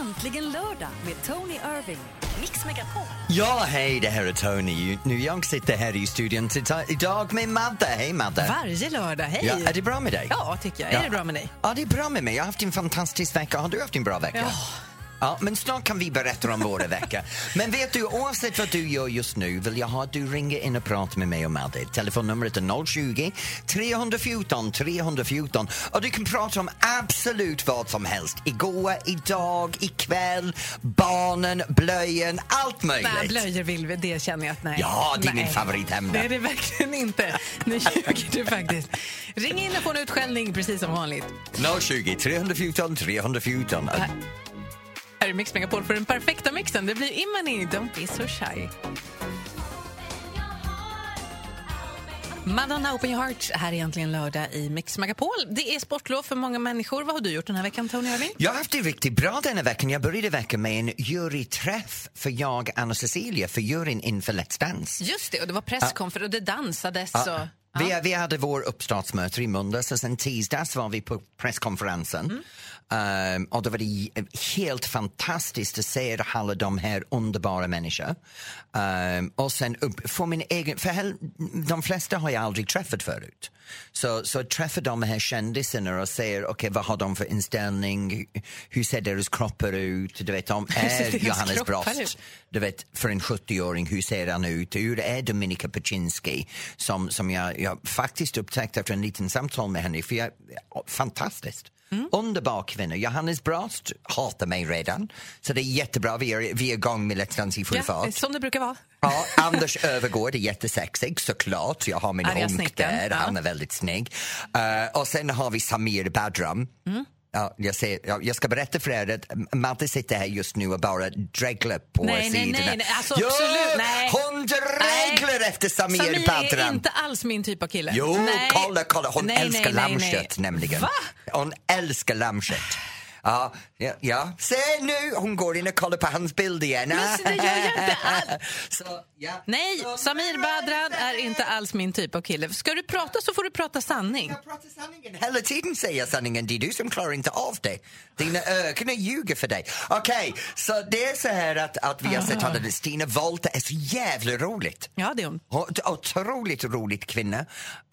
Äntligen lördag med Tony Irving. Mix Megapol. Ja, hej, det här är Tony. Nu jag sitter här i studion idag med Madde. Hej Madde! Varje lördag, hej! Ja, är det bra med dig? Ja, tycker jag. Ja. Är det bra med dig? Ja, det är bra med mig. Jag har haft en fantastisk vecka. Har du haft en bra vecka? Ja. Ja, men snart kan vi berätta om våra veckor. Men vet du, oavsett vad du gör just nu vill jag ha att du ringer in och pratar med mig och Madde. Telefonnumret är 020 314 314 och du kan prata om absolut vad som helst. Igår, idag, ikväll, barnen, blöjan, allt möjligt. Nej, blöjor vill vi, det känner jag att nej. Ja, det är nej. mitt favoritämne. Det är det verkligen inte. Nu ljuger du faktiskt. Ring in och få en utskällning precis som vanligt. 020 314 314. Här här är Mix Megapol för den perfekta mixen. Det blir Imani, Don't be so shy. Madonna Open Your Heart här är egentligen lördag i Mix Megapol. Det är sportlov för många människor. Vad har du gjort den här veckan, Tony Irving? Jag har haft det riktigt bra denna veckan. Jag började veckan med en juryträff för jag, Anna Cecilia, för juryn inför Let's Dance. Just det, och det var presskonferens och det dansades. Och, Vi, vi hade vår uppstartsmöte i måndags och sen tisdags var vi på presskonferensen. Um, och då var det helt fantastiskt att se alla de här underbara människorna. Um, och sen upp, få min egen, för de flesta har jag aldrig träffat förut. Så, så att träffa de här kändisarna och se okay, vad har de för inställning, hur ser deras kroppar ut, du vet om är Johannes Brost du vet, för en 70-åring, hur ser han ut? Hur är Dominika Peczynski? Som, som jag, jag faktiskt upptäckte efter en liten samtal med henne. För jag, fantastiskt. Mm. Underbar kvinna. Johannes Brost hatar mig redan. Så det är jättebra. Vi är, vi är igång med Let's Dance i full ja, fart. som det brukar vara. Ja, Anders Övergård är jättesexig såklart. Jag har min snickaren, där, ja. han är väldigt snygg. Eh, och sen har vi Samir Badram. Mm. Ja, jag, ser, ja, jag ska berätta för er att Madde sitter här just nu och bara dreglar på Nej, nej, sidorna. nej, nej, alltså jo, absolut, nej. Hon dreglar efter Samir, Samir Badram. är inte alls min typ av kille. Jo, nej. kolla, kolla. Hon Nej, älskar nej, nej, lammkött nej. nämligen. Va? Hon älskar lammkött. Ja, ja, ja, se nu, hon går in och kollar på hans bild igen. Men det gör jag inte alls. Så, ja. Nej, Så, Samir Badran är inte alls min typ av kille. Ska du prata så får du prata sanning. Jag pratar sanningen. Hela tiden säger jag sanningen. Det är du som klarar inte av det. Dina ögon ljuger för dig. Okej, så det är så här att, att vi har sett honom. Stina Wollter är så jävla roligt. Ja, det är hon. Otroligt roligt kvinna.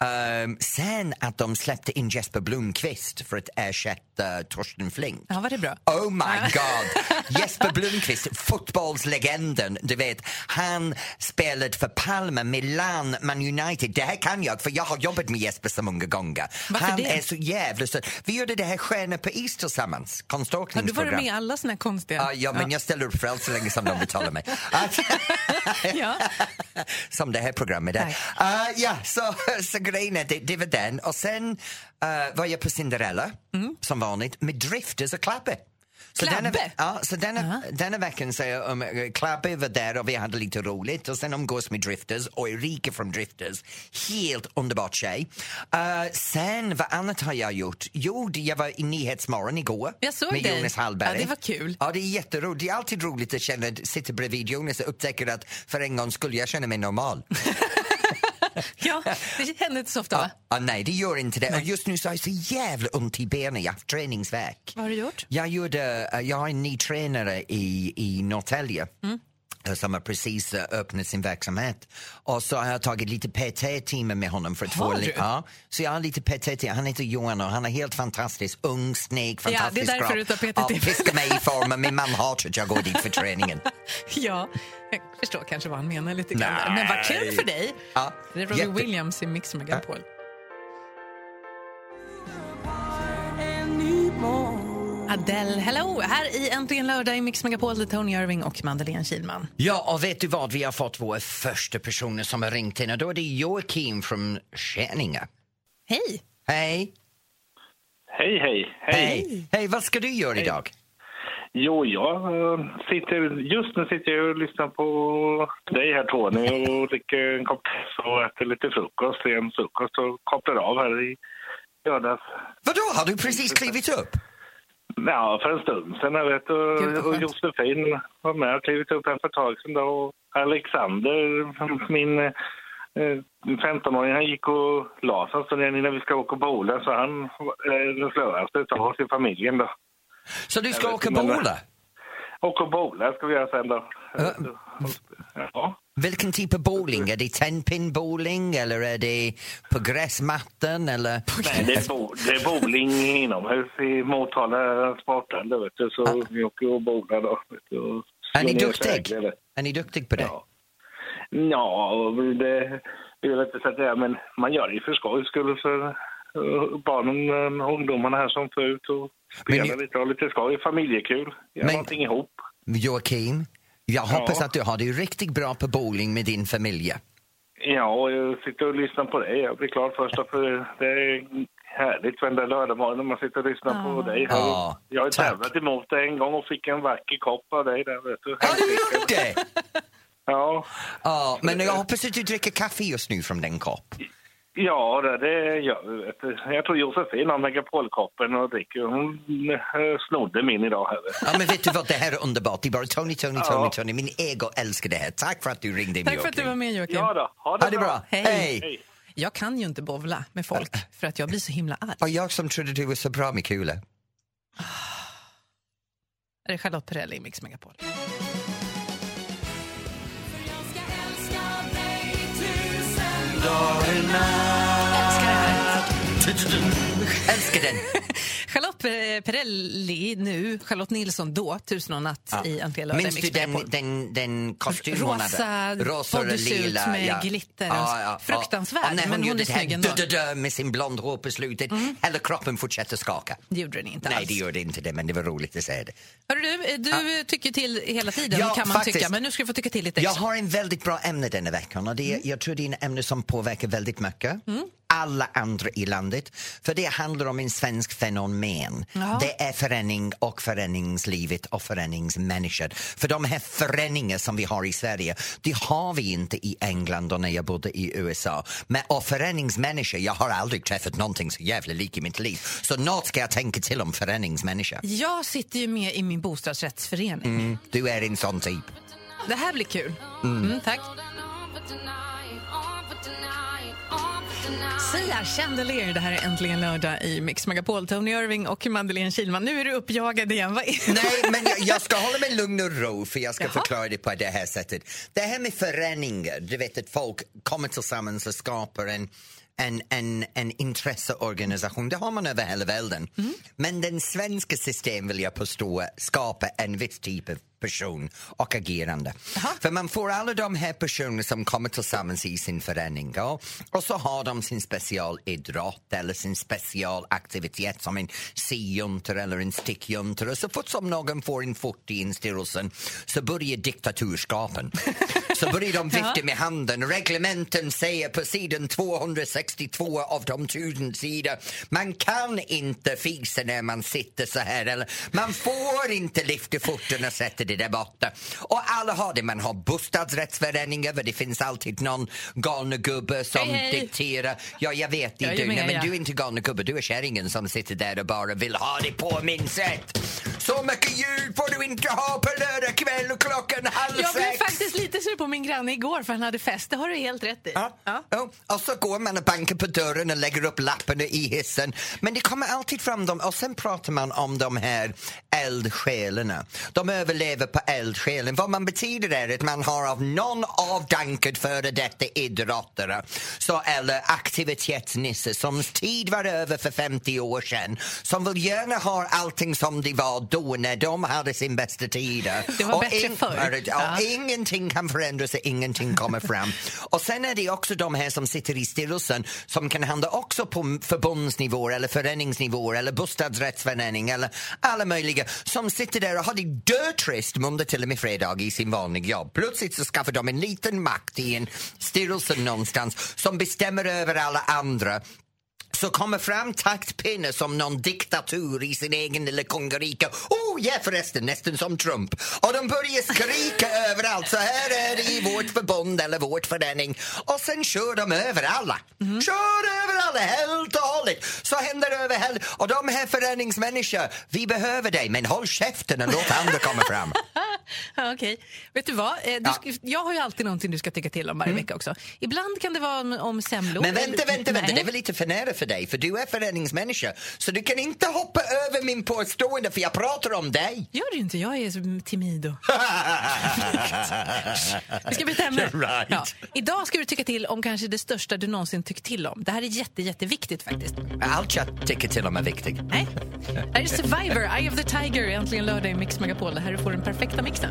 Ehm, sen att de släppte in Jesper Blomqvist för att ersätta Torsten Flink. Ja, var det bra? Oh my god! Jesper Blomqvist, fotbollslegenden, du vet. Han spelade för Palma, Milan, Man United. Det här kan jag, för jag har jobbat med Jesper så många gånger. Varför han det? är så jävla söt. Vi gjorde det här Stjärnor på is tillsammans, Har du konståkningsprogram. varit med i alla såna konstiga... Ja, ja, men jag ställer upp för allt så länge som de betalar mig. Ja. som det här programmet är. Uh, ja, så, så grejen är, det, det var den. Och sen uh, var jag på Cinderella, Mm. som vanligt, med Drifters och Klabbe. Så Klabbe? Denna, ja, så denna, denna veckan så um, Klabbe var där och vi hade lite roligt och sen umgås med Drifters och Erika från Drifters. Helt underbart tjej. Uh, sen, vad annat har jag gjort? Jo, det- jag var i Nyhetsmorgon igår Jag såg med dig. Jonas Hallberg. Ja, det var kul. Ja, det är jätteroligt. Det är alltid roligt att känna, sitta bredvid Jonas och upptäcka att för en gång skulle jag känna mig normal. Ja, det händer inte så ofta, va? Ah, nej, det gör inte det. Och just nu så har jag så jävla ont i benen. Jag har haft träningsvärk. Vad har du gjort? Jag, gjorde, eh, jag har en ny tränare i, i Norrtälje. Mm. Eh, som har precis eh, öppnat sin verksamhet. Och så har jag tagit lite PT-timmar med honom för li- Ja, så jag har lite PT. Han heter Johan och han är helt fantastisk. Ung, snygg, Ja, det är fantastisk därför kropp. du tar PT Ja, -timmar. piskar mig i formen. Min man hatar att jag går dit för träningen. Ja, jag förstår kanske vad han menar lite grann. Nej. Men vad kul för dig. Ja, Det är Robbie jätte- Williams i Mix Megapol. Adele, hello! Här i Äntligen lördag i Mix Megapol, det Tony Irving och Madeleine Kilman. Ja, och vet du vad? Vi har fått vår första personer som har ringt in och då är det Joakim från Skänninge. Hej! Hej! Hej, hej, hej. Hej! Hej, vad ska du göra idag? Jo, jag eh, sitter, just nu sitter jag och lyssnar på dig här Tony och dricker en kopp kaffe och äter lite frukost, en frukost och kopplar av här i lördags. Vadå, har du precis klivit upp? Ja, för en stund sedan jag vet och, och. Josefin var med och klivit upp här för ett tag sedan då och Alexander, min eh, 15-åring, han gick och la sig stund innan vi ska åka på Ola så han är den slöaste av oss i familjen då. Så du ska åka men- bola? åka och bowla ska vi göra sen då. Ja. Vilken typ av bowling? Är det tenpin bowling eller är det på gräsmattan eller? Nej, det är, bo, det är bowling inomhus i Motala sporthall. då, vet du, Så vi åker och bowlar då. Du, och Är ni duktig? Är ni duktig på det? Ja. Ja, det vill jag inte säga, men man gör det ju för skojs skull för eh, barnen, eh, ungdomarna här som får ut och spelar Men lite och lite skoj, familjekul, göra Men- någonting ihop. Joakim, jag hoppas Ja. att du har det riktigt bra på bowling med din familj. Ja, och jag sitter och lyssnar på dig. Jag blir klar först, för det är härligt varenda lördagmorgon när man sitter och lyssnar på dig. Ja, jag har tävlat emot dig en gång och fick en vacker kopp av dig där, vet du. Har du gjort det? Ja, Ja, men jag hoppas att du dricker kaffe just nu från den kopp. Ja det, det gör vi. Vet du. Jag tror Josefin har megapolkoppen och dricker. Hon eh, snodde min idag. Här. Ja, men vet du vad, det här är underbart. Det är bara Tony, Tony, Ja. Tony, Tony. Min ego älskar det här. Tack för att du ringde in, Tack för att du Joakim. var med Joakim. Ja då, ha Ha det, det bra. Hej. Hej. Hej. Jag kan ju inte bovla med folk för att jag blir så himla arg. Och jag som trodde du var så bra med kulor. Är det Charlotte Perrelli i Mix Megapol? Älskar det här. Älskar den. Charlotte eh, Perrelli nu, Charlotte Nilsson då, Tusen och natt i Äntligen lördag Minns du den, den, den kostym hon hade? Rosa och lila. med glitter. Fruktansvärd, Och när hon men hon är snygg ändå. Mm. dö-dö-dö med sin blond hår på slutet, hela kroppen fortsätter skaka. Det gjorde den inte Nej, alls. det gjorde inte det, men det var roligt att se det. Hörru du, du tycker till hela tiden Ja, kan man faktiskt. tycka, men nu ska du få tycka till lite Jag extra. har en väldigt bra ämne denna veckan och det är, jag tror det är en ämne som påverkar väldigt mycket. Mm. Alla andra i landet. För det handlar om en svensk fenomen. Jaha. Det är förening och föreningslivet och föreningsmänniskor. För de här föreningar som vi har i Sverige, det har vi inte i England och när jag bodde i USA. Men och föreningsmänniskor, jag har aldrig träffat någonting så jävla lik i mitt liv. Så något ska jag tänka till om föreningsmänniskor. Jag sitter ju med i min bostadsrättsförening. Mm, du är en sån typ. Det här blir kul. Mm, tack. Sia Chandelier, det här är äntligen lördag i Mix Megapol. Tony Irving och Madeleine Kilman. Nu är du uppjagad igen. Nej, men jag, jag ska hålla mig lugn och ro för jag ska Jaha. förklara det på det här sättet. Det här med föreningar, du vet att folk kommer tillsammans och skapar en en, en, en intresseorganisation, det har man över hela världen. Mm. Men den svenska systemet vill jag påstå skapar en viss typ av person och agerande. För man får alla de här personerna som kommer tillsammans i sin förening ja, och så har de sin specialidrott eller sin specialaktivitet som en syjuntor eller en stickjuntor och så fort som någon får en fot i en styrelsen så börjar diktaturskapen. så börjar de vifta med handen. Reglementen säger på sidan 262 av de tusen sidor man kan inte fisa när man sitter så här eller man får inte lyfta foten och sätta det där borta. Och alla har det. Man har bostadsrättsföreningar för det finns alltid någon galna gubbe som Hej, hej. dikterar. Ja, jag vet det Jag du. Nej, men du är inte galna gubbe, du är kärringen som sitter där och bara vill ha det på min sätt. Så mycket ljud får du inte ha på lördag kväll och klockan halv Jag blev sex. faktiskt lite sur på min granne igår för han hade fest. Det har du helt rätt i. Ja. Ja. Ja. Och så går man och bankar på dörren och lägger upp lapparna i hissen. Men det kommer alltid fram dem och sen pratar man om de här eldsjälarna. De överlever på eldsjälen. Vad man betyder är att man har av någon avdankad före detta idrottare så, eller aktivitetsnisse som tid var över för 50 år sedan som vill gärna ha allting som det var då när de hade sin bästa tid. Det var Och bättre in- förr. Ja. Ingenting kan förändras och ingenting kommer fram. och sen är det också de här som sitter i styrelsen som kan handla också på förbundsnivå eller föreningsnivå eller bostadsrättsförening eller alla möjliga som sitter där och har det dötrist måndag till och med fredag i sin vanliga jobb. Plötsligt så skaffar de en liten makt i en styrelse någonstans som bestämmer över alla andra så kommer fram taktpinne som någon diktatur i sin egen lilla kongarike. Oh, ja förresten, nästan som Trump. Och de börjar skrika överallt. Så här är det i vårt förbund eller vårt förening. Och sen kör de över alla. Kör över alla helt och hållet. Så händer det över hela... Och de här föreningsmänniskor, vi behöver dig men håll käften och låt andra komma fram. Ja, Okej. Vet du vad? Eh, Du Ja. ska, jag har ju alltid någonting du ska tycka till om varje vecka också. Ibland kan det vara om, om semlor. Men vänta, vänta, vänta, Nej. det är väl lite för nära för dig för du är föreningsmänniska. Så du kan inte hoppa över min påstående för jag pratar om dig. Gör du inte, jag är så timid. och- Vi ska byta ämne. Right. Ja. Idag ska du tycka till om kanske det största du någonsin tyckt till om. Det här är jätte, jätteviktigt faktiskt. Allt jag tycker till om är viktigt. Nej. Det här är Survivor, Eye of the Tiger, äntligen lördag i Mix Megapol. Här får den perfekta mixen.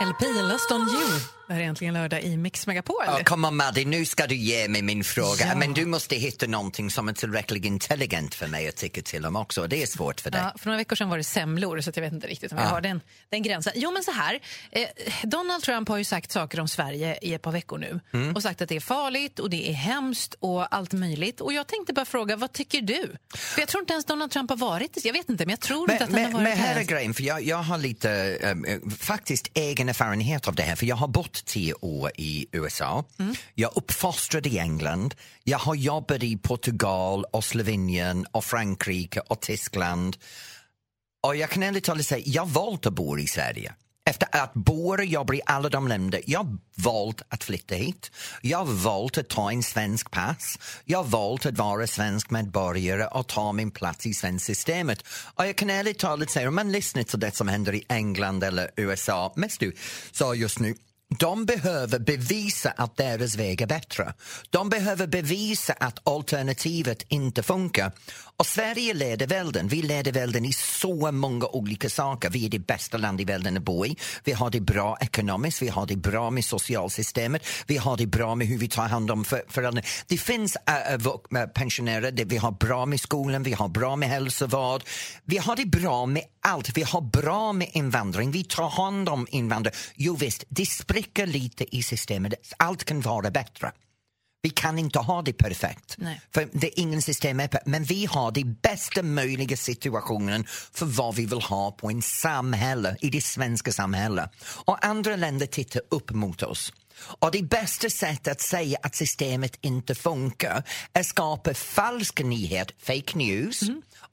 LP, Lust on you. Det här är äntligen lördag i Mix Megapol. Oh, come on Maddie, nu ska du ge mig min fråga. Ja. Men du måste hitta någonting som är tillräckligt intelligent för mig att tycka till om också. Det är svårt för dig. Ja, för några veckor sedan var det semlor, så att jag vet inte riktigt om jag Ja. har den, den gränsen. Jo, men så här. Eh, Donald Trump har ju sagt saker om Sverige i ett par veckor nu Mm. och sagt att det är farligt och det är hemskt och allt möjligt. Och jag tänkte bara fråga, vad tycker du? För jag tror inte ens Donald Trump har varit Jag vet inte, men jag tror inte Men, att han men, har varit men här är här. grejen, för jag, jag har lite eh, faktiskt egen erfarenhet av det här, för jag har bott tio år i USA. Mm. Jag uppfostrad i England. Jag har jobbat i Portugal och Slovenien och Frankrike och Tyskland. Och jag kan ärligt talat säga, jag valt att bo i Sverige. Efter att bo och jobba i alla de länder, jag valt att flytta hit. Jag valt att ta en svensk pass. Jag valt att vara svensk medborgare och ta min plats i svenska systemet. Och jag kan ärligt talat säga, om man lyssnar till det som händer i England eller USA, mest du, så just nu, de behöver bevisa att deras väg är bättre. De behöver bevisa att alternativet inte funkar. Och Sverige leder världen. Vi leder världen i så många olika saker. Vi är det bästa land i världen att bo i. Vi har det bra ekonomiskt, vi har det bra med socialsystemet, vi har det bra med hur vi tar hand om för- föräldrar. Det finns äh, äh, pensionärer, det, vi har bra med skolan, vi har bra med hälsovård. Vi har det bra med allt. Vi har bra med invandring, vi tar hand om invandrare. Jo visst, det spricker lite i systemet. Allt kan vara bättre. Vi kan inte ha det perfekt. Nej. För det är ingen system är perfekt. Men vi har den bästa möjliga situationen för vad vi vill ha på en samhälle, i det svenska samhället. Och andra länder tittar upp mot oss. Och det bästa sättet att säga att systemet inte funkar är att skapa falsk nyhet, fake news,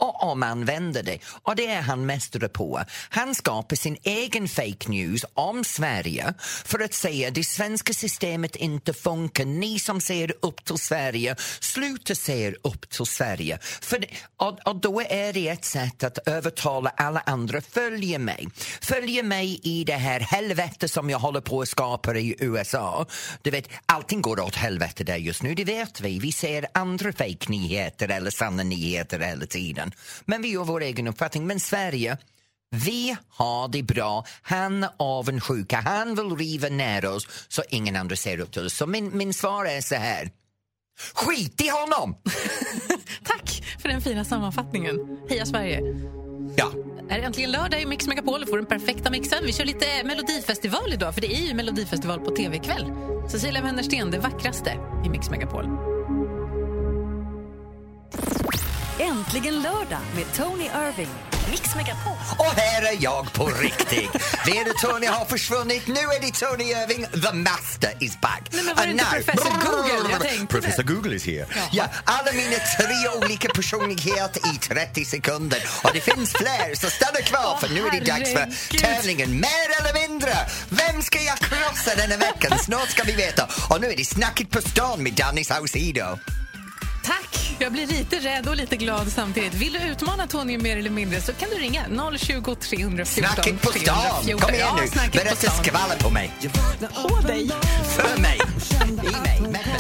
och omanvänder det. Och det är han mästare på. Han skapar sin egen fake news om Sverige för att säga att det svenska systemet inte funkar. Ni som ser upp till Sverige, sluta se upp till Sverige. För och, och då är det ett sätt att övertala alla andra, följ mig. Följ mig i det här helvete som jag håller på att skapa i USA. Du vet, allting går åt helvete där just nu, det vet vi. Vi ser andra fake nyheter eller sanna nyheter hela tiden. Men vi har vår egen uppfattning. Men Sverige, vi har det bra. Han avundsjuka. Han vill riva ner oss så ingen andra ser upp till oss. Så min, min svar är så här. Skit i honom! Tack för den fina sammanfattningen. Heja Sverige! Ja, Är det äntligen lördag i Mix Megapol får den perfekta mixen. Vi kör lite Melodifestival idag, för det är ju Melodifestival på tv ikväll. Cecilia Wennersten, det vackraste i Mix Megapol. Äntligen lördag med Tony Irving. Mix Megapol. och här är jag på riktigt. Vet Tony har försvunnit. Nu är det Tony Irving, the master is back. Nej, men var det And inte now- Professor Google? Jag tänkte. Professor Google is here. Ja, alla mina tre olika personligheter i 30 sekunder. Och det finns fler, så stanna kvar för nu är det dags för tävlingen. Mer eller mindre. Vem ska jag krossa denna veckan? Snart ska vi veta. Och nu är det Snacket på stan med Danny Saucedo. Jag blir lite rädd och lite glad samtidigt. Vill du utmana Tony mer eller mindre så kan du ringa 020 314 Snacket på stan! 314. Kom igen Ja, nu, på berätta skvaller på mig. På dig! För mig. I mig.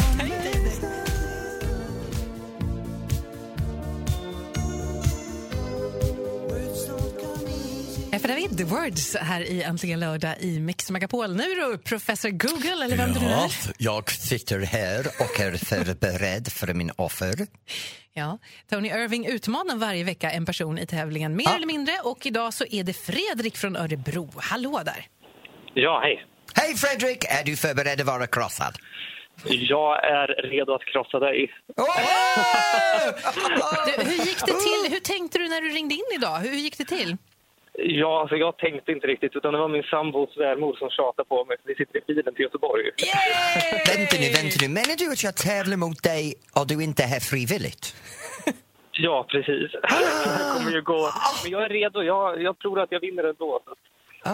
För David, The Words här i Äntligen lördag i Mix Megapol. Nu då, Professor Google, eller vem du nu Ja, är. jag sitter här och är förberedd för min offer. Ja, Tony Irving utmanar varje vecka en person i tävlingen, mer Ja. eller mindre. Och idag så är det Fredrik från Örebro. Hallå där! Ja, hej. Hej Fredrik, är du förberedd att vara krossad? Jag är redo att krossa dig. Åh! Du, hur gick det till? Hur tänkte du när du ringde in idag? Hur gick det till? Ja, alltså jag tänkte inte riktigt, utan det var min sambos svärmor som tjatade på mig. Vi sitter i bilen till Göteborg. Vänta nu, vänta nu. Menar du att jag tävlar mot dig och du inte är här frivilligt? Ja, precis. Det kommer ju gå. Men jag är redo. Jag, jag tror att jag vinner ändå. att-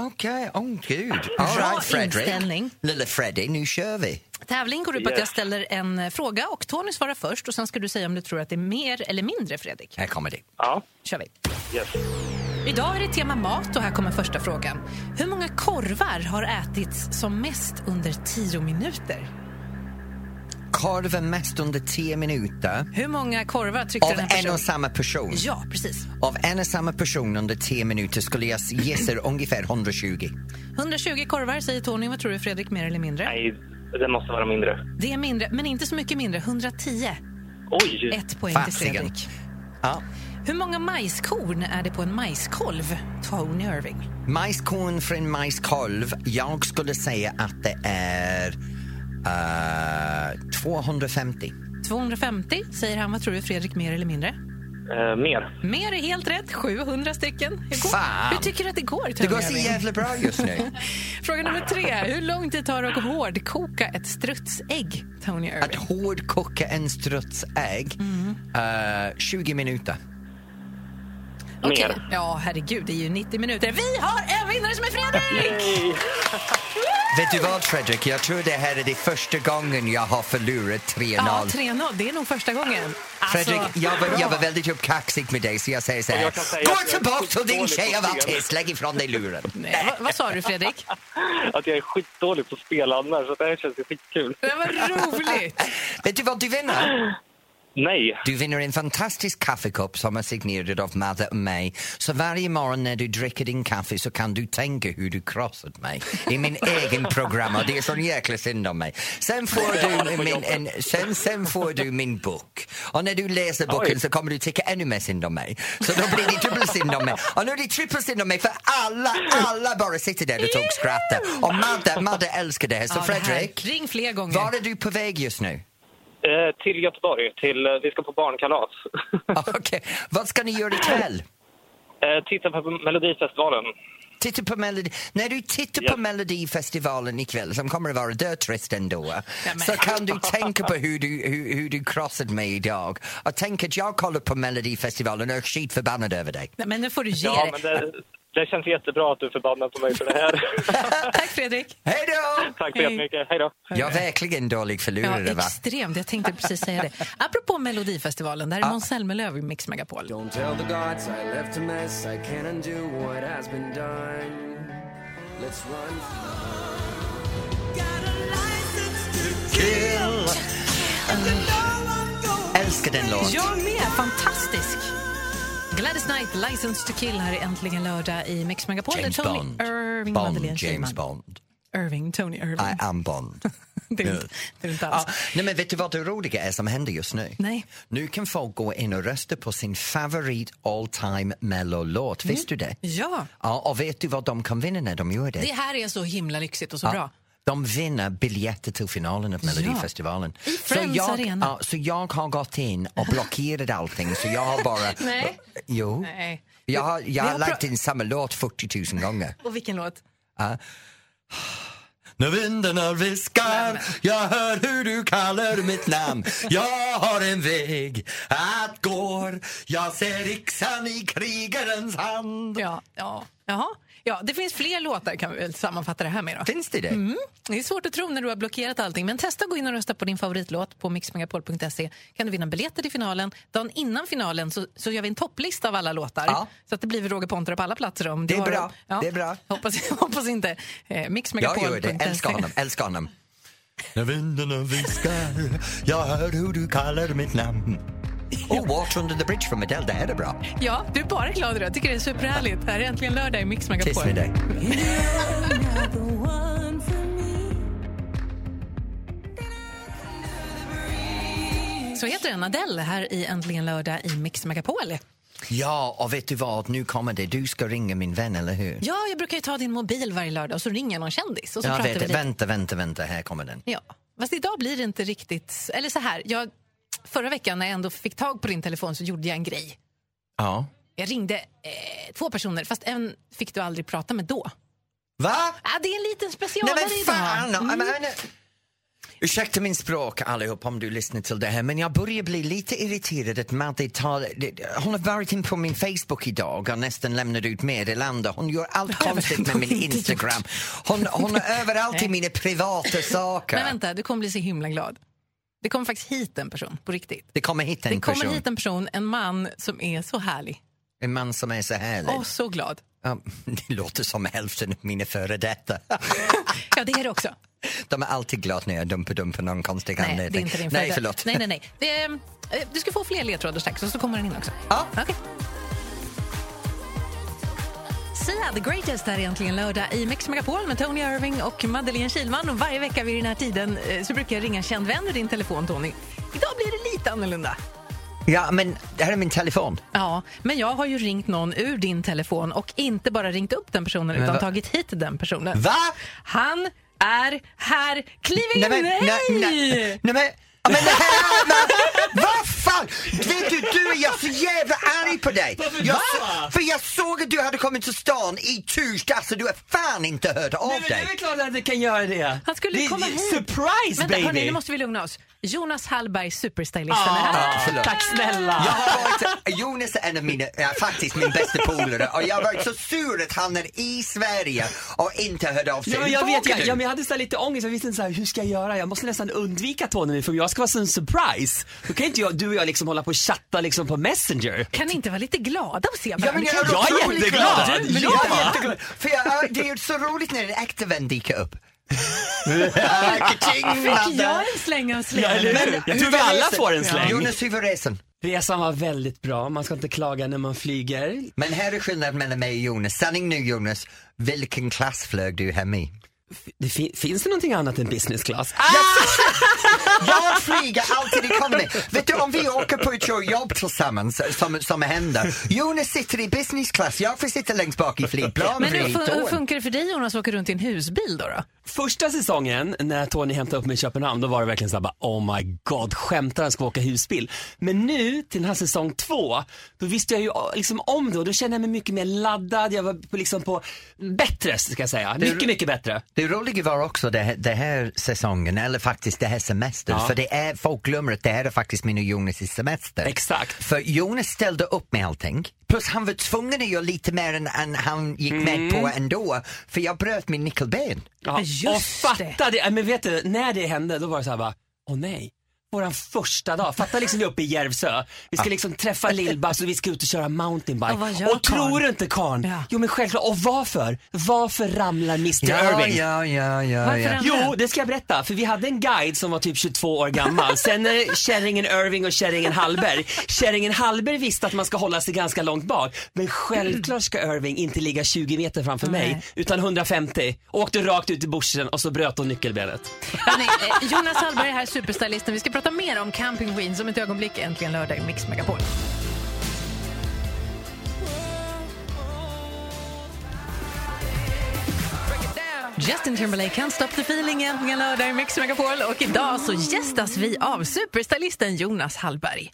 Okej, åh gud. All Bra right, Fredrik. inställning. Lille Freddy, nu kör vi. Tävling går ut på att Yes. jag ställer en eh, fråga och Tony svarar först och sen ska du säga om du tror att det är mer eller mindre Fredrik. Här kommer det. Ja, kör vi. yes. Idag är det tema mat och här kommer första frågan. Hur många korvar har ätits som mest under 10 minuter? Korven mest under 10 minuter Hur många korvar tryckte av den här en och personen? samma person. Ja, precis. Av en och samma person under 10 minuter skulle jag gissa ungefär 120. 120 korvar säger Tony. Vad tror du Fredrik, mer eller mindre? Nej, det måste vara mindre. Det är mindre, men inte så mycket mindre. 110. Oj! Ett poäng till Fasiken. Fredrik. Ja. Hur många majskorn är det på en majskolv? Tony Irving. Majskorn för en majskolv, jag skulle säga att det är eh, 250. 250 säger han. Vad tror du Fredrik, mer eller mindre? Eh, mer. Mer är helt rätt. 700 stycken. Hur, går, Fan. hur tycker du att det går? Det Tony går så jävla bra just nu. Fråga nummer tre. Hur lång tid tar det att hårdkoka ett strutsägg, Tony Att Irving? hårdkoka en strutsägg, eh, 20 minuter. Okej. Mer. Ja, herregud, det är ju 90 minuter. Vi har en vinnare som är Fredrik! Vet du vad Fredrik, jag tror det här är det första gången jag har förlorat 3-0. Ja, 3-0. Det är nog första gången. Alltså, Fredrik, jag var, jag var väldigt uppkaxig med dig så jag säger så här. säga Gå tillbaka till din tjej och var spel." tyst, lägg ifrån dig luren. Nej, vad, vad sa du, Fredrik? Att jag är skitdålig på spel annars, så det här känns ju skitkul. Det var roligt! Vet du vad du vinner? Nej. Du vinner en fantastisk kaffekopp som är signerad av Madde och mig. Så varje morgon när du dricker din kaffe så kan du tänka hur du krossat mig i min egen program och det är sån jäkla synd om mig. Sen får du min, en, sen, sen får du min bok och när du läser boken Oj. så kommer du tycka ännu mer synd om mig. Så då blir det dubbelt synd om mig. Och nu är det trippelt synd om mig för alla, alla bara sitter där och tog skrattar. Och Madde, Madde älskar det här. Så Ja, det här. Fredrik, Ring fler gånger. var är du på väg just nu? Eh, till Göteborg. Till, eh, vi ska på barnkalas. Okej, vad ska ni göra ikväll? eh, titta på Melodifestivalen. Titta på Melodi... När du tittar på Melodifestivalen ikväll, som kommer att vara dötrist ändå, så kan du tänka på hur du, hur, hur du krossade mig idag. Och tänk att jag kollar på Melodifestivalen och är skitförbannad över dig. Nej, men nu får du ge Ja, dig. men det, det känns jättebra att du är förbannad på mig för det här. Tack, Fredrik. Hej då! Tack så jättemycket. Hej då. Jag är verkligen dålig Ja, förlorare, va? extremt. Jag tänkte precis säga det. Apropå Melodifestivalen, där är Måns Zelmerlöw i Mix Megapol. Don't tell the gods I left a mess. I can't undo what has been done. Let's run. Gladys Knight, License to kill här är äntligen lördag i Mix Megapol. James Tony Bond. Irving Bond, Madeleine James. Bond. Irving, Tony Irving. I am Bond. det, är inte, det är inte alls. Ja, nej men vet du vad det roliga är som händer just nu? Nej. Nu kan folk gå in och rösta på sin favorit all time mello-låt. Visste du det? Ja, Ja, och vet du vad de kan vinna när de gör det? det här är så himla lyxigt och så Ja, bra. De vinner biljetter till finalen av Melodifestivalen. I Friends så, jag, Arena. ja, så jag har gått in och blockerat allting så jag har bara... Nej. Jo. Nej. Jag har, jag har har lagt in samma låt 40 000 gånger. Och vilken låt? När vindarna viskar, jag hör hur du kallar mitt namn Jag har en väg att gå Jag ser yxan i krigarens hand Ja, ja, jaha. Ja, det finns fler låtar kan vi väl sammanfatta det här med. Då. Finns det det? Mm. Det är svårt att tro när du har blockerat allting, men testa att gå in och rösta på din favoritlåt på mixmegapol.se. kan du vinna biljetter till finalen. Dagen innan finalen så, så gör vi en topplista av alla låtar. Ja. Så att det blir Roger Pontare på alla platser. Om Det är bra. Ja. Det är bra. Hoppas, hoppas inte. Eh, Jag gör mixmegapol.se. det, älskar honom, älskar honom När vindarna viskar, jag hör hur du kallar mitt namn Oh, Water under the bridge från Adele, det här är bra Ja, du är bara glad idag. Jag tycker det är superhärligt. Det här är äntligen lördag i Mix Megapol. Tyst med dig Så heter den, Adele, här i Äntligen lördag i Mix Megapol. Ja, och vet du vad, nu kommer det, du ska ringa min vän, eller hur? Ja, jag brukar ta din mobil varje lördag och så ringer jag någon kändis och så jag pratar vet vi lite. vänta, vänta, vänta, här kommer den Ja, fast idag blir det inte riktigt... Eller så här, jag, förra veckan när jag ändå fick tag på din telefon så gjorde jag en grej. Ja, Jag ringde eh, två personer, fast en fick du aldrig prata med då. Va? Ah, det är en liten Nej specialare men idag. fan! Mm. Jag menar- Ursäkta min språk allihop om du lyssnar till det här men jag börjar bli lite irriterad att Madde tar... Hon har varit in på min Facebook idag och nästan lämnat ut meddelanden. Hon gör allt konstigt med min. Instagram. Hon, hon är överallt i mina privata saker. Men vänta, du kommer bli så himla glad. Det kommer faktiskt hit en person, på riktigt. Det kommer hit en Det kommer person, hit en person, en man som är så härlig en man som är så härlig. och så glad. Ja, det låter som hälften av mina före detta. Ja, det är det också. De är alltid glada när jag dumpar dumpar någon konstig Nej, det är anledning. inte din Nej, förlåt. Nej, nej, nej. Är, eh, du ska få fler ledtrådar strax och så kommer den in också. Ja. Okej. Sia, The Greatest är egentligen lördag i Mix Megapol med Tony Irving och Madeleine Kilman. Och varje vecka vid den här tiden eh, så brukar jag ringa en känd vän ur din telefon, Tony. Idag blir det lite annorlunda. Ja, men det här är min telefon. Ja, men jag har ju ringt någon ur din telefon och inte bara ringt upp den personen utan va- tagit hit den personen. Va? Han är här. Kliv in! Nej men, nej, nej, nej men, ja, men det här, men, vad fan! Vet du, du är jag så jävla arg på dig! Jag, så- för jag såg att du hade kommit till stan i torsdags och du har fan inte hört av Nej, men det är dig. väl klart att det kan göra det. Han skulle det, komma det- hit. Surprise Vänta, baby! hörni, nu måste vi lugna oss. Jonas Hallberg, superstylisten, är Ah, här. förlåt. tack snälla. Jag har varit, Jonas är en av mina, ja, faktiskt min bästa polare och jag har varit så sur att han är i Sverige och inte hört av sig. Ja, men jag vet, jag, ja, men jag hade så här lite ångest, jag visste inte så här, hur ska jag göra? Jag måste nästan undvika Tony för jag ska vara en surprise. Då kan inte jag, du och jag liksom hålla på och chatta liksom på Messenger. Kan ni inte vara lite glada och se Ja, men varandra? jag, Jag är jätteglad. glad. Du, Jag är ja. jätteglad. För jag, det är ju så roligt när en äkta vän dyker upp. Fick jag en släng av Ja, sleven? eller hur? Jag tror vi alla resan? får en släng. Jonas, hur var resan? Resan var väldigt bra, man ska inte klaga när man flyger. Men här är skillnaden mellan mig och Jonas. Sanning nu Jonas, vilken klass flög du hem i? Det fi- finns det någonting annat än business class? Jag flyger alltid economy. Vet du om vi åker på ett jobb tillsammans som, som händer. Jonas sitter i business class, jag får sitta längst bak i flygplan Men hur, fun- hur funkar det för dig Jonas att åka runt i en husbil då? då? Första säsongen när Tony hämtade upp mig i Köpenhamn, då var det verkligen såhär bara, oh my god, skämtar han ska åka husbil? Men nu till den här säsong två, då visste jag ju liksom om det och då kände jag mig mycket mer laddad, jag var på, liksom på bättre ska jag säga, mycket, mycket bättre. Det roliga var också det här, det här säsongen, eller faktiskt det här semestern, Ja. för det är, folk glömmer att det här är faktiskt min och Jonas semester. Exakt. För Jonas ställde upp med allting, plus han var tvungen att göra lite mer än, än han gick med på ändå, för jag bröt min nyckelben. Ja, Just och det. fatta det. men vet du, när det hände då var det så här bara, åh nej. Våran första dag, fatta liksom vi är uppe i Järvsö. Vi ska liksom träffa Lill-Babs och vi ska ut och köra mountainbike. Och vad gör och tror du inte karln? Ja. Jo men självklart, och varför? Varför ramlar Mr Ja, Irving? ja, ja, ja. Varför ja. Jo, det ska jag berätta. För vi hade en guide som var typ 22 år gammal. Sen är kärringen Irving och kärringen Hallberg. Kärringen Hallberg visste att man ska hålla sig ganska långt bak. Men självklart ska Irving inte ligga 20 meter framför mig, Nej. utan 1150. Åkte rakt ut i bushen och så bröt hon nyckelbenet. Eh, Jonas Hallberg är här, superstylisten. Vi ska prata prata mer om Camping Queens om ett ögonblick. Äntligen lördag i Mix Megapol. Justin Timberlake, Can't Stop the Feeling, äntligen lördag i Mix Megapol. Och idag så gästas vi av superstylisten Jonas Hallberg.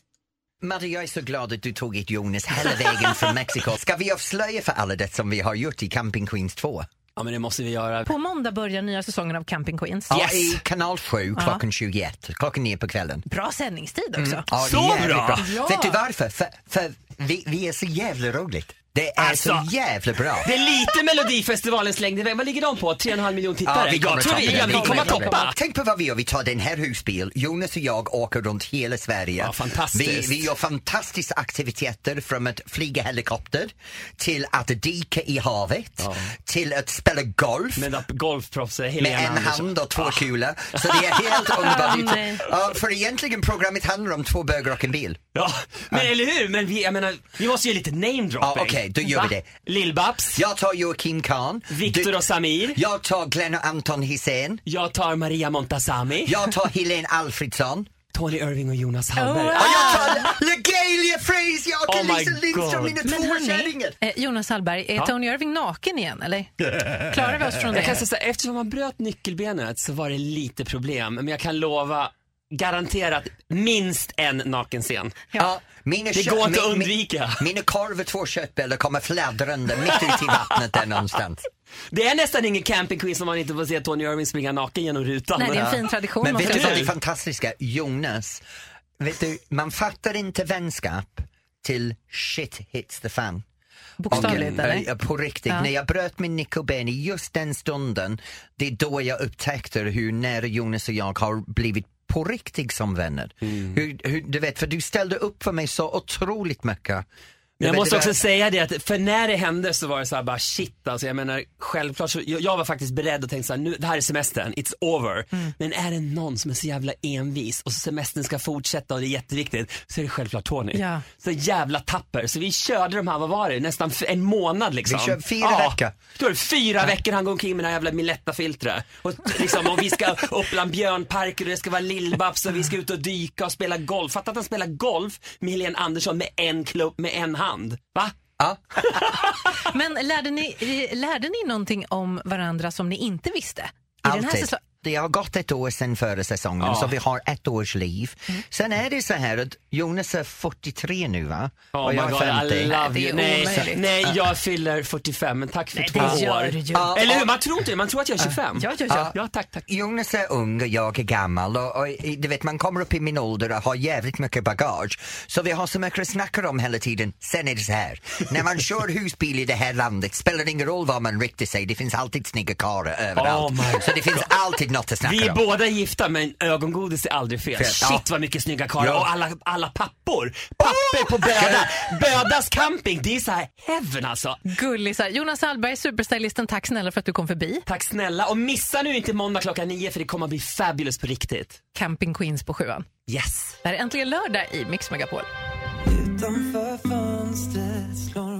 Madde, jag är så glad att du tog hit Jonas hela vägen från Mexiko. Ska vi avslöja för alla det som vi har gjort i Camping Queens 2? Ja men det måste vi göra. På måndag börjar nya säsongen av Camping Queens. Ja, Yes. i kanal 7 klockan 21, klockan 9 på kvällen. Bra sändningstid också. Ja, Så jävligt bra! Ja. Vet du varför? För, för vi, vi är så jävla roligt. Det är Alltså, så jävla bra. Det är lite Melodifestivalens längd iväg. Vad ligger de på? 3,5 miljoner tittare? vi kommer jag tror toppa vi, ja, vi kommer toppa. Tänk på vad vi gör. Vi tar den här husbil. Jonas och jag åker runt hela Sverige. Ja, fantastiskt. Vi, vi gör fantastiska aktiviteter från att flyga helikopter till att dyka i havet till att spela golf. Med golfproffset med Helena en Andersson. hand och två kulor. Så det är helt underbart. Ja, för egentligen programmet handlar om två bögar och en bil. Ja, men eller hur? Men vi, jag menar, vi måste ju lite namedropping. Ja, okej, då gör vi det. Lill-Babs, Jag tar Joakim Kahn. Viktor Du- och Samir. Jag tar Glenn och Anton Hisén. Jag tar Maria Montazami. Jag tar Helene Alfredsson. Tony Irving och Jonas Hallberg. Oh, Och jag tar LaGalia Fraser jag och Oh Lisa Lindström, mina Men två hörni, kärringar. eh, Jonas Hallberg, är Ja. Tony Irving naken igen eller? Klarar vi oss från Jag kan det? säga eftersom han bröt nyckelbenet så var det lite problem. Men jag kan lova, garanterat minst en nakenscen. Ja, mina Det kött- går inte att undvika. Mina korv och två köttbullar kommer fladdrande mitt ute i vattnet där någonstans. Det är nästan ingen campingquiz om man inte får se Tony Irving springa naken genom rutan. Nej, det är en fin tradition. Men vet du vad det fantastiska? Jonas, vet du, man fattar inte vänskap till shit hits the fan. Bokstavligt, Och, eller? eh, På riktigt, Ja. när jag bröt min nickelben i just den stunden, det är då jag upptäckte hur nära Jonas och jag har blivit på riktigt som vänner. Mm. Hur, hur, du vet, för du ställde upp för mig så otroligt mycket. Jag vet, måste också där- säga det att för när det hände så var det så här bara shit alltså jag menar självklart så, jag, jag var faktiskt beredd och tänkte så här, nu, det här är semestern, it's over. Mm. Men är det någon som är så jävla envis och semestern ska fortsätta och det är jätteviktigt så är det självklart Tony. Ja. Så jävla tapper. Så vi körde de här, vad var det, nästan en månad liksom. Vi kör fyra veckor. Då är det fyra veckor han går omkring med det här jävla Miletta-filtret. Och, liksom, och vi ska upp bland björnparker och det ska vara Lill-Babs och vi ska ut och dyka och spela golf. Fatta att han spelar golf med Helene Andersson med en klubb med en hand. Va? Ja. Men lärde ni, lärde ni någonting om varandra som ni inte visste? I den här Alltid. Det har gått ett år sedan förra säsongen Ja. så vi har ett års liv. Sen är det så här att Jonas är 43 nu va? Oh och jag God, är 50. I love you. Nej, nej, jag fyller 45 men tack för Nej, två det år. Ja. Eller hur? Man tror inte man tror att jag är 25. Ja, ja, ja. ja tack, tack. Jonas är ung och jag är gammal och, och du vet man kommer upp i min ålder och har jävligt mycket bagage. Så vi har så mycket att snacka om hela tiden. Sen är det så här, när man kör husbil i det här landet spelar det ingen roll vad man riktar sig, det finns alltid snygga karlar överallt. Oh så det finns alltid snacka Vi är om. båda gifta men ögongodis är aldrig fel. Fel, Shit ja. vad mycket snygga karlar Ja. och alla, alla pappor. Pappor på Böda. Bödas camping, det är så här heaven alltså. Gullisar. Jonas Hallberg, superstylisten, tack snälla för att du kom förbi. Tack snälla och missa nu inte måndag klockan nio för det kommer att bli fabulous på riktigt. Camping Queens på sjuan. Yes. Det här är äntligen lördag i Mix Megapol. Utanför fönstret slår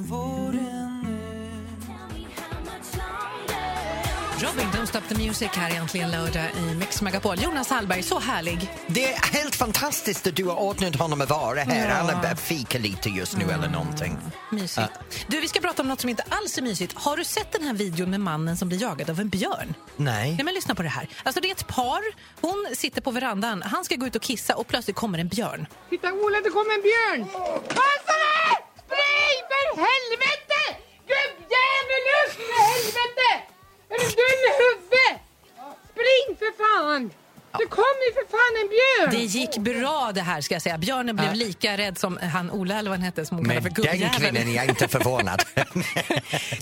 Robin, Don't Stop the Music här är äntligen lördag i Mix Megapol. Jonas Hallberg, så härlig. Det är helt fantastiskt att du har ordnat honom att vara här. Han är bara fika lite just nu eller någonting. Mysigt. Du, vi ska prata om något som inte alls är mysigt. Har du sett den här videon med mannen som blir jagad av en björn? Nej. Nej, men lyssna på det här. Alltså, det är ett par. Hon sitter på verandan. Han ska gå ut och kissa och plötsligt kommer en björn. Titta Ola, det kom en björn! Passa dig! Spring för helvete! Är du dum i huvudet? Spring för fan! Det kom ju för fan en björn! Det gick bra det här ska jag säga. Björnen blev lika rädd som han Ola eller vad han hette som hon kallar Men för den gubbjävel. kvinnan är jag inte förvånad.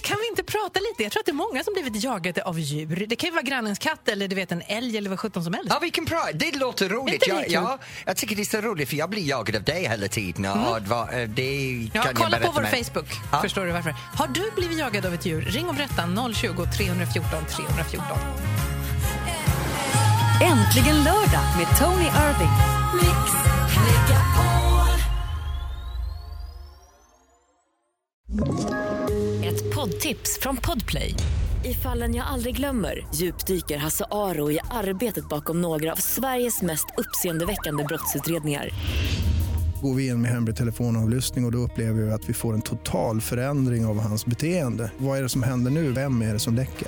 Kan vi inte prata lite? Jag tror att det är många som blivit jagade av djur. Det kan ju vara grannens katt eller du vet en älg eller vad sjutton som helst. Ja, vi kan prata. Det låter roligt. Jag, ja, jag tycker det är så roligt för jag blir jagad av dig hela tiden. Och vad, eh, det Mm. Ja, kan jag kolla på vår med. Facebook, Ja. förstår du varför. Har du blivit jagad av ett djur? Ring och berätta 020 314 314. Äntligen lördag med Tony Irving. Ett poddtips från Podplay. I fallen jag aldrig glömmer djupdyker Hasse Aro i arbetet bakom några av Sveriges mest uppseendeväckande brottsutredningar. Går vi in med hemlig telefonavlyssning och, och då upplever vi att vi får en total förändring av hans beteende. Vad är det som händer nu? Vem är det som läcker?